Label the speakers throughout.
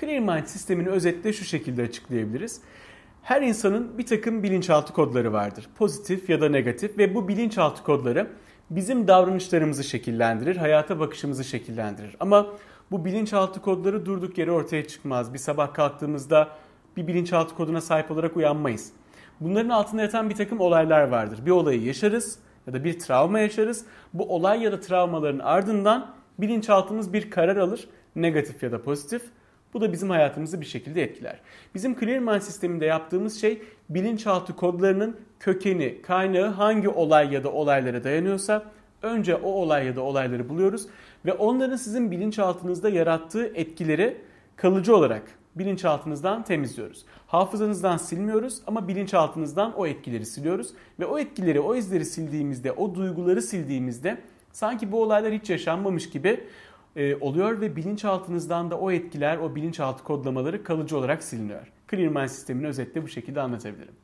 Speaker 1: Clear Mind sistemini özetle şu şekilde açıklayabiliriz. Her insanın bir takım bilinçaltı kodları vardır. Pozitif ya da negatif ve bu bilinçaltı kodları bizim davranışlarımızı şekillendirir, hayata bakışımızı şekillendirir. Ama bu bilinçaltı kodları durduk yere ortaya çıkmaz. Bir sabah kalktığımızda bir bilinçaltı koduna sahip olarak uyanmayız. Bunların altında yatan bir takım olaylar vardır. Bir olayı yaşarız ya da bir travma yaşarız. Bu olay ya da travmaların ardından bilinçaltımız bir karar alır. Negatif ya da pozitif. Bu da bizim hayatımızı bir şekilde etkiler. Bizim Clearmind sisteminde yaptığımız şey bilinçaltı kodlarının kökeni, kaynağı hangi olay ya da olaylara dayanıyorsa önce o olay ya da olayları buluyoruz ve onların sizin bilinçaltınızda yarattığı etkileri kalıcı olarak bilinçaltınızdan temizliyoruz. Hafızanızdan silmiyoruz ama bilinçaltınızdan o etkileri siliyoruz ve o etkileri, o izleri sildiğimizde, o duyguları sildiğimizde sanki bu olaylar hiç yaşanmamış gibi e, oluyor ve bilinçaltınızdan da o etkiler, o bilinçaltı kodlamaları kalıcı olarak siliniyor. Clearmind sistemini özetle bu şekilde anlatabilirim.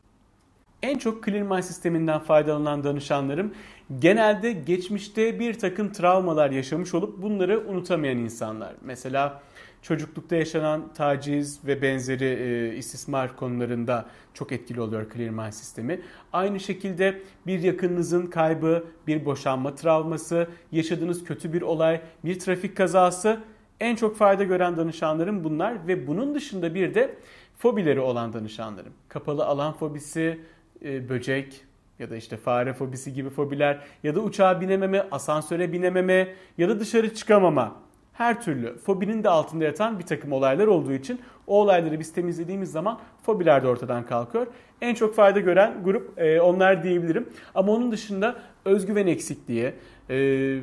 Speaker 1: En çok Clearmind sisteminden faydalanan danışanlarım genelde geçmişte bir takım travmalar yaşamış olup bunları unutamayan insanlar. Mesela çocuklukta yaşanan taciz ve benzeri e, istismar konularında çok etkili oluyor Clearmind sistemi. Aynı şekilde bir yakınınızın kaybı, bir boşanma travması, yaşadığınız kötü bir olay, bir trafik kazası en çok fayda gören danışanlarım bunlar ve bunun dışında bir de fobileri olan danışanlarım. Kapalı alan fobisi, e, böcek ya da işte fare fobisi gibi fobiler ya da uçağa binememe, asansöre binememe ya da dışarı çıkamama her türlü fobinin de altında yatan bir takım olaylar olduğu için o olayları biz temizlediğimiz zaman fobiler de ortadan kalkıyor. En çok fayda gören grup e, onlar diyebilirim. Ama onun dışında özgüven eksikliği e,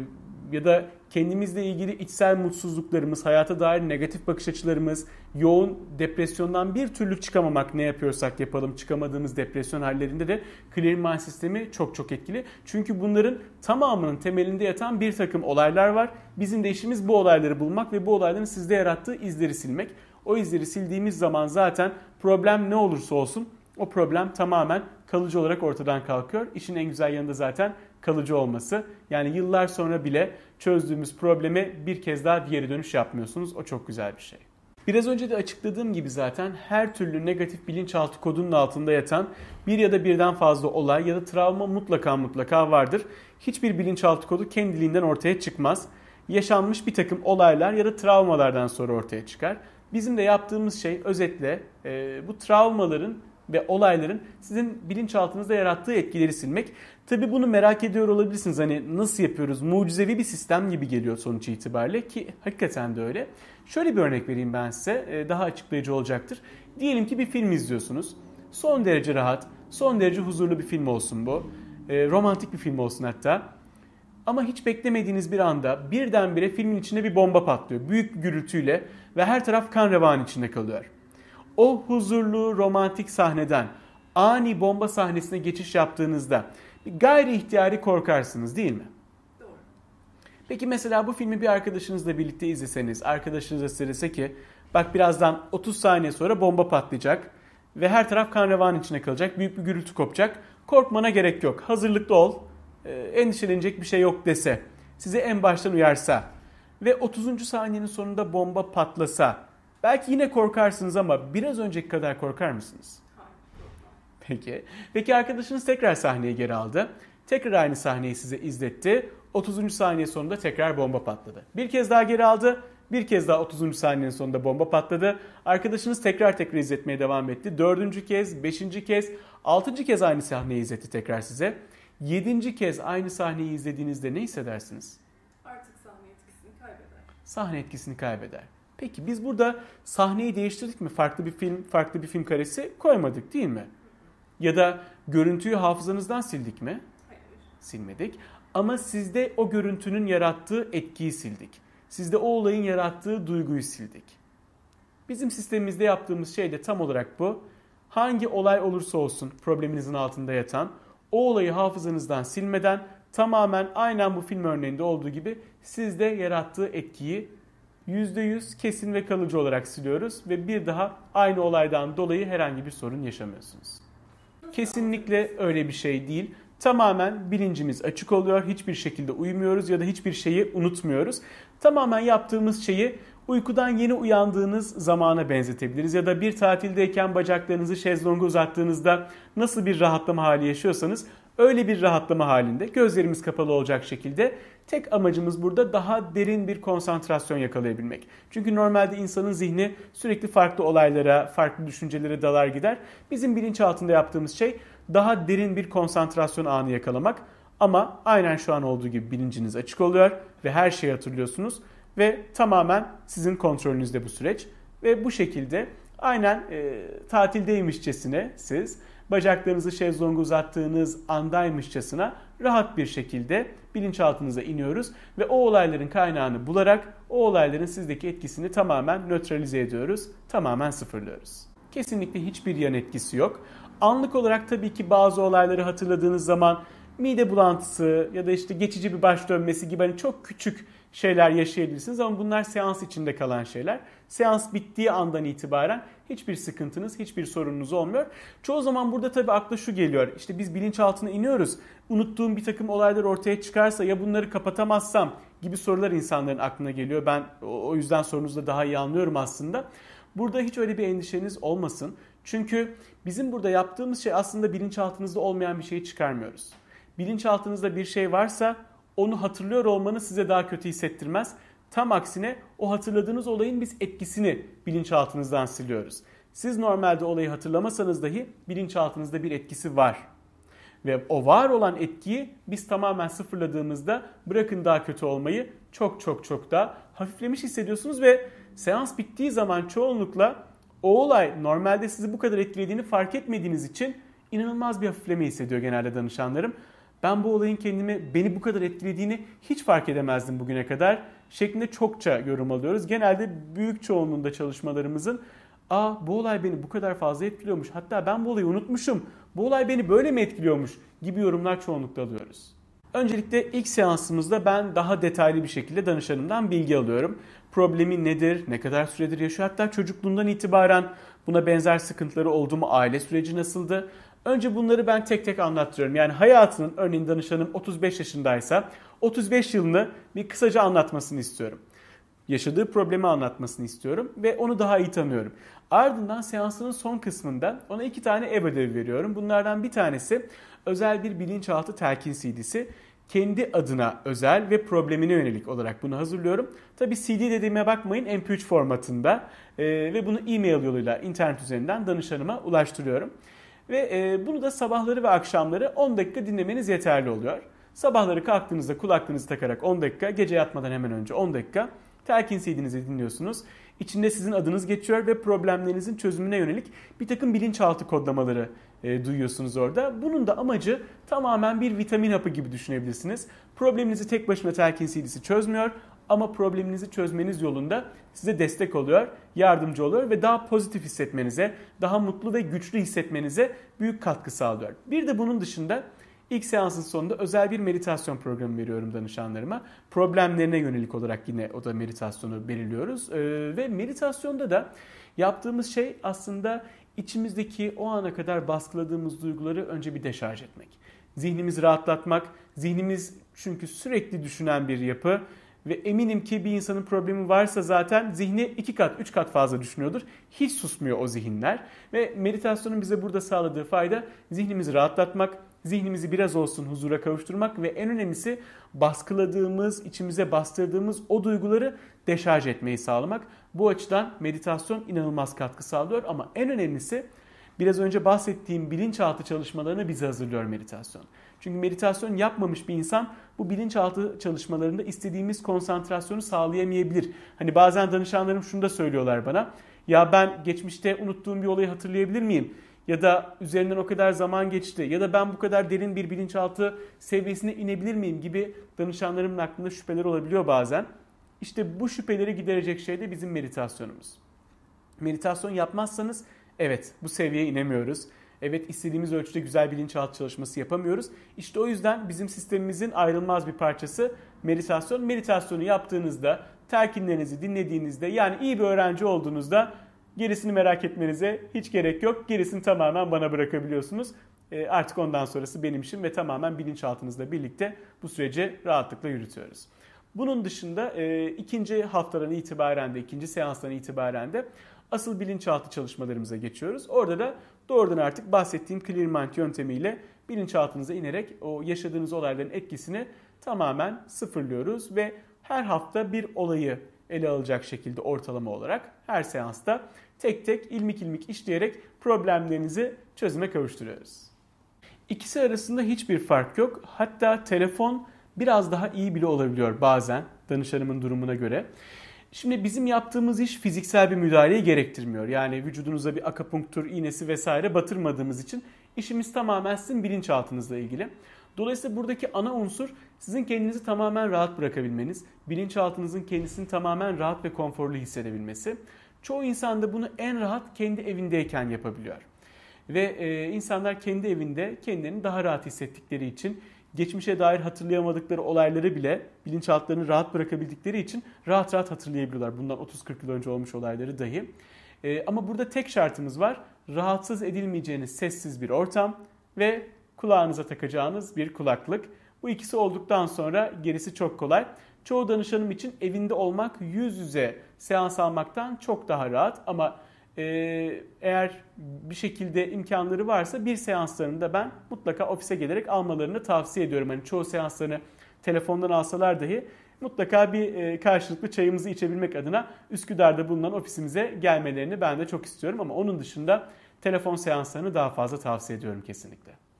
Speaker 1: ya da kendimizle ilgili içsel mutsuzluklarımız, hayata dair negatif bakış açılarımız, yoğun depresyondan bir türlü çıkamamak ne yapıyorsak yapalım çıkamadığımız depresyon hallerinde de Clear Mind sistemi çok çok etkili. Çünkü bunların tamamının temelinde yatan bir takım olaylar var. Bizim de işimiz bu olayları bulmak ve bu olayların sizde yarattığı izleri silmek. O izleri sildiğimiz zaman zaten problem ne olursa olsun o problem tamamen kalıcı olarak ortadan kalkıyor. İşin en güzel yanı da zaten kalıcı olması. Yani yıllar sonra bile çözdüğümüz probleme bir kez daha geri dönüş yapmıyorsunuz. O çok güzel bir şey. Biraz önce de açıkladığım gibi zaten her türlü negatif bilinçaltı kodunun altında yatan bir ya da birden fazla olay ya da travma mutlaka mutlaka vardır. Hiçbir bilinçaltı kodu kendiliğinden ortaya çıkmaz. Yaşanmış bir takım olaylar ya da travmalardan sonra ortaya çıkar. Bizim de yaptığımız şey özetle bu travmaların ve olayların sizin bilinçaltınızda yarattığı etkileri silmek. Tabi bunu merak ediyor olabilirsiniz. Hani nasıl yapıyoruz? Mucizevi bir sistem gibi geliyor sonuç itibariyle ki hakikaten de öyle. Şöyle bir örnek vereyim ben size. E, daha açıklayıcı olacaktır. Diyelim ki bir film izliyorsunuz. Son derece rahat, son derece huzurlu bir film olsun bu. E, romantik bir film olsun hatta. Ama hiç beklemediğiniz bir anda birdenbire filmin içinde bir bomba patlıyor. Büyük bir gürültüyle ve her taraf kan revan içinde kalıyor o huzurlu romantik sahneden ani bomba sahnesine geçiş yaptığınızda gayri ihtiyari korkarsınız değil mi? Doğru. Peki mesela bu filmi bir arkadaşınızla birlikte izleseniz, arkadaşınız size dese ki bak birazdan 30 saniye sonra bomba patlayacak ve her taraf kan revan içine kalacak, büyük bir gürültü kopacak. Korkmana gerek yok, hazırlıklı ol, endişelenecek bir şey yok dese, sizi en baştan uyarsa ve 30. saniyenin sonunda bomba patlasa Belki yine korkarsınız ama biraz önceki kadar korkar mısınız? Peki. Peki arkadaşınız tekrar sahneye geri aldı. Tekrar aynı sahneyi size izletti. 30. saniye sonunda tekrar bomba patladı. Bir kez daha geri aldı. Bir kez daha 30. saniyenin sonunda bomba patladı. Arkadaşınız tekrar tekrar izletmeye devam etti. Dördüncü kez, beşinci kez, altıncı kez aynı sahneyi izletti tekrar size. Yedinci kez aynı sahneyi izlediğinizde ne hissedersiniz?
Speaker 2: Artık sahne etkisini kaybeder.
Speaker 1: Sahne etkisini kaybeder. Peki biz burada sahneyi değiştirdik mi? Farklı bir film, farklı bir film karesi koymadık değil mi? Ya da görüntüyü hafızanızdan sildik mi?
Speaker 2: Hayır.
Speaker 1: Silmedik. Ama sizde o görüntünün yarattığı etkiyi sildik. Sizde o olayın yarattığı duyguyu sildik. Bizim sistemimizde yaptığımız şey de tam olarak bu. Hangi olay olursa olsun probleminizin altında yatan o olayı hafızanızdan silmeden tamamen aynen bu film örneğinde olduğu gibi sizde yarattığı etkiyi %100 kesin ve kalıcı olarak siliyoruz ve bir daha aynı olaydan dolayı herhangi bir sorun yaşamıyorsunuz. Kesinlikle öyle bir şey değil. Tamamen bilincimiz açık oluyor. Hiçbir şekilde uyumuyoruz ya da hiçbir şeyi unutmuyoruz. Tamamen yaptığımız şeyi uykudan yeni uyandığınız zamana benzetebiliriz. Ya da bir tatildeyken bacaklarınızı şezlonga uzattığınızda nasıl bir rahatlama hali yaşıyorsanız öyle bir rahatlama halinde gözlerimiz kapalı olacak şekilde tek amacımız burada daha derin bir konsantrasyon yakalayabilmek. Çünkü normalde insanın zihni sürekli farklı olaylara, farklı düşüncelere dalar gider. Bizim bilinçaltında yaptığımız şey daha derin bir konsantrasyon anı yakalamak. Ama aynen şu an olduğu gibi bilinciniz açık oluyor ve her şeyi hatırlıyorsunuz ve tamamen sizin kontrolünüzde bu süreç ve bu şekilde aynen e, tatildeymişçesine siz bacaklarınızı şezlonga uzattığınız andaymışçasına rahat bir şekilde bilinçaltınıza iniyoruz ve o olayların kaynağını bularak o olayların sizdeki etkisini tamamen nötralize ediyoruz, tamamen sıfırlıyoruz. Kesinlikle hiçbir yan etkisi yok. Anlık olarak tabii ki bazı olayları hatırladığınız zaman mide bulantısı ya da işte geçici bir baş dönmesi gibi hani çok küçük şeyler yaşayabilirsiniz ama bunlar seans içinde kalan şeyler. Seans bittiği andan itibaren hiçbir sıkıntınız, hiçbir sorununuz olmuyor. Çoğu zaman burada tabii akla şu geliyor. İşte biz bilinçaltına iniyoruz. Unuttuğum bir takım olaylar ortaya çıkarsa ya bunları kapatamazsam gibi sorular insanların aklına geliyor. Ben o yüzden sorunuzu da daha iyi anlıyorum aslında. Burada hiç öyle bir endişeniz olmasın. Çünkü bizim burada yaptığımız şey aslında bilinçaltınızda olmayan bir şeyi çıkarmıyoruz. Bilinçaltınızda bir şey varsa onu hatırlıyor olmanız size daha kötü hissettirmez. Tam aksine o hatırladığınız olayın biz etkisini bilinçaltınızdan siliyoruz. Siz normalde olayı hatırlamasanız dahi bilinçaltınızda bir etkisi var. Ve o var olan etkiyi biz tamamen sıfırladığımızda bırakın daha kötü olmayı çok çok çok daha hafiflemiş hissediyorsunuz ve seans bittiği zaman çoğunlukla o olay normalde sizi bu kadar etkilediğini fark etmediğiniz için inanılmaz bir hafifleme hissediyor genelde danışanlarım. Ben bu olayın kendimi beni bu kadar etkilediğini hiç fark edemezdim bugüne kadar şeklinde çokça yorum alıyoruz. Genelde büyük çoğunluğunda çalışmalarımızın aa bu olay beni bu kadar fazla etkiliyormuş hatta ben bu olayı unutmuşum bu olay beni böyle mi etkiliyormuş gibi yorumlar çoğunlukla alıyoruz. Öncelikle ilk seansımızda ben daha detaylı bir şekilde danışanımdan bilgi alıyorum. Problemi nedir, ne kadar süredir yaşıyor hatta çocukluğundan itibaren buna benzer sıkıntıları oldu mu, aile süreci nasıldı? Önce bunları ben tek tek anlattırıyorum. Yani hayatının örneğin danışanım 35 yaşındaysa 35 yılını bir kısaca anlatmasını istiyorum. Yaşadığı problemi anlatmasını istiyorum ve onu daha iyi tanıyorum. Ardından seansının son kısmında ona iki tane ev ödevi veriyorum. Bunlardan bir tanesi özel bir bilinçaltı telkin CD'si. Kendi adına özel ve problemine yönelik olarak bunu hazırlıyorum. Tabi CD dediğime bakmayın MP3 formatında e, ve bunu e-mail yoluyla internet üzerinden danışanıma ulaştırıyorum. Ve e, bunu da sabahları ve akşamları 10 dakika dinlemeniz yeterli oluyor. Sabahları kalktığınızda kulaklığınızı takarak 10 dakika, gece yatmadan hemen önce 10 dakika telkin CD'nizi dinliyorsunuz. İçinde sizin adınız geçiyor ve problemlerinizin çözümüne yönelik bir takım bilinçaltı kodlamaları e, duyuyorsunuz orada. Bunun da amacı tamamen bir vitamin hapı gibi düşünebilirsiniz. Probleminizi tek başına telkin CD'si çözmüyor ama probleminizi çözmeniz yolunda size destek oluyor, yardımcı oluyor ve daha pozitif hissetmenize, daha mutlu ve güçlü hissetmenize büyük katkı sağlıyor. Bir de bunun dışında ilk seansın sonunda özel bir meditasyon programı veriyorum danışanlarıma. Problemlerine yönelik olarak yine o da meditasyonu belirliyoruz. Ee, ve meditasyonda da yaptığımız şey aslında içimizdeki o ana kadar baskıladığımız duyguları önce bir deşarj etmek. Zihnimizi rahatlatmak, zihnimiz çünkü sürekli düşünen bir yapı ve eminim ki bir insanın problemi varsa zaten zihni iki kat, üç kat fazla düşünüyordur. Hiç susmuyor o zihinler. Ve meditasyonun bize burada sağladığı fayda zihnimizi rahatlatmak, zihnimizi biraz olsun huzura kavuşturmak ve en önemlisi baskıladığımız, içimize bastırdığımız o duyguları deşarj etmeyi sağlamak. Bu açıdan meditasyon inanılmaz katkı sağlıyor ama en önemlisi biraz önce bahsettiğim bilinçaltı çalışmalarını bize hazırlıyor meditasyon. Çünkü meditasyon yapmamış bir insan bu bilinçaltı çalışmalarında istediğimiz konsantrasyonu sağlayamayabilir. Hani bazen danışanlarım şunu da söylüyorlar bana. Ya ben geçmişte unuttuğum bir olayı hatırlayabilir miyim? Ya da üzerinden o kadar zaman geçti ya da ben bu kadar derin bir bilinçaltı seviyesine inebilir miyim gibi danışanlarımın aklında şüpheler olabiliyor bazen. İşte bu şüpheleri giderecek şey de bizim meditasyonumuz. Meditasyon yapmazsanız evet bu seviyeye inemiyoruz. Evet istediğimiz ölçüde güzel bilinçaltı çalışması yapamıyoruz. İşte o yüzden bizim sistemimizin ayrılmaz bir parçası meditasyon. Meditasyonu yaptığınızda, telkinlerinizi dinlediğinizde yani iyi bir öğrenci olduğunuzda gerisini merak etmenize hiç gerek yok. Gerisini tamamen bana bırakabiliyorsunuz. E, artık ondan sonrası benim işim ve tamamen bilinçaltınızla birlikte bu süreci rahatlıkla yürütüyoruz. Bunun dışında e, ikinci haftadan itibaren de, ikinci seanstan itibaren de asıl bilinçaltı çalışmalarımıza geçiyoruz. Orada da doğrudan artık bahsettiğim Clear Mind yöntemiyle bilinçaltınıza inerek o yaşadığınız olayların etkisini tamamen sıfırlıyoruz ve her hafta bir olayı ele alacak şekilde ortalama olarak her seansta tek tek ilmik ilmik işleyerek problemlerinizi çözüme kavuşturuyoruz. İkisi arasında hiçbir fark yok. Hatta telefon biraz daha iyi bile olabiliyor bazen danışanımın durumuna göre. Şimdi bizim yaptığımız iş fiziksel bir müdahaleyi gerektirmiyor. Yani vücudunuza bir akapunktur iğnesi vesaire batırmadığımız için işimiz tamamen sizin bilinçaltınızla ilgili. Dolayısıyla buradaki ana unsur sizin kendinizi tamamen rahat bırakabilmeniz, bilinçaltınızın kendisini tamamen rahat ve konforlu hissedebilmesi. Çoğu insan da bunu en rahat kendi evindeyken yapabiliyor. Ve e, insanlar kendi evinde kendilerini daha rahat hissettikleri için geçmişe dair hatırlayamadıkları olayları bile bilinçaltlarını rahat bırakabildikleri için rahat rahat hatırlayabiliyorlar. Bundan 30-40 yıl önce olmuş olayları dahi. E, ama burada tek şartımız var. Rahatsız edilmeyeceğiniz sessiz bir ortam ve kulağınıza takacağınız bir kulaklık. Bu ikisi olduktan sonra gerisi çok kolay. Çoğu danışanım için evinde olmak yüz yüze seans almaktan çok daha rahat ama eğer bir şekilde imkanları varsa bir seanslarında ben mutlaka ofise gelerek almalarını tavsiye ediyorum. Hani çoğu seanslarını telefondan alsalar dahi mutlaka bir e, karşılıklı çayımızı içebilmek adına Üsküdar'da bulunan ofisimize gelmelerini ben de çok istiyorum ama onun dışında telefon seanslarını daha fazla tavsiye ediyorum kesinlikle.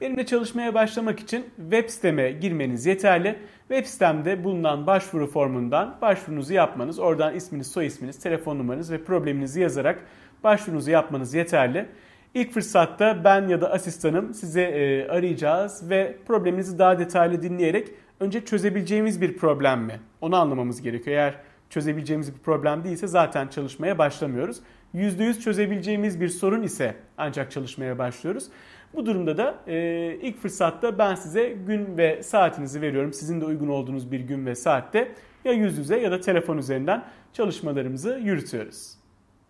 Speaker 1: Benimle çalışmaya başlamak için web siteme girmeniz yeterli. Web sitemde bulunan başvuru formundan başvurunuzu yapmanız, oradan isminiz, soy isminiz, telefon numaranız ve probleminizi yazarak başvurunuzu yapmanız yeterli. İlk fırsatta ben ya da asistanım size e, arayacağız ve probleminizi daha detaylı dinleyerek önce çözebileceğimiz bir problem mi? Onu anlamamız gerekiyor. Eğer çözebileceğimiz bir problem değilse zaten çalışmaya başlamıyoruz. %100 çözebileceğimiz bir sorun ise ancak çalışmaya başlıyoruz. Bu durumda da e, ilk fırsatta ben size gün ve saatinizi veriyorum. Sizin de uygun olduğunuz bir gün ve saatte ya yüz yüze ya da telefon üzerinden çalışmalarımızı yürütüyoruz.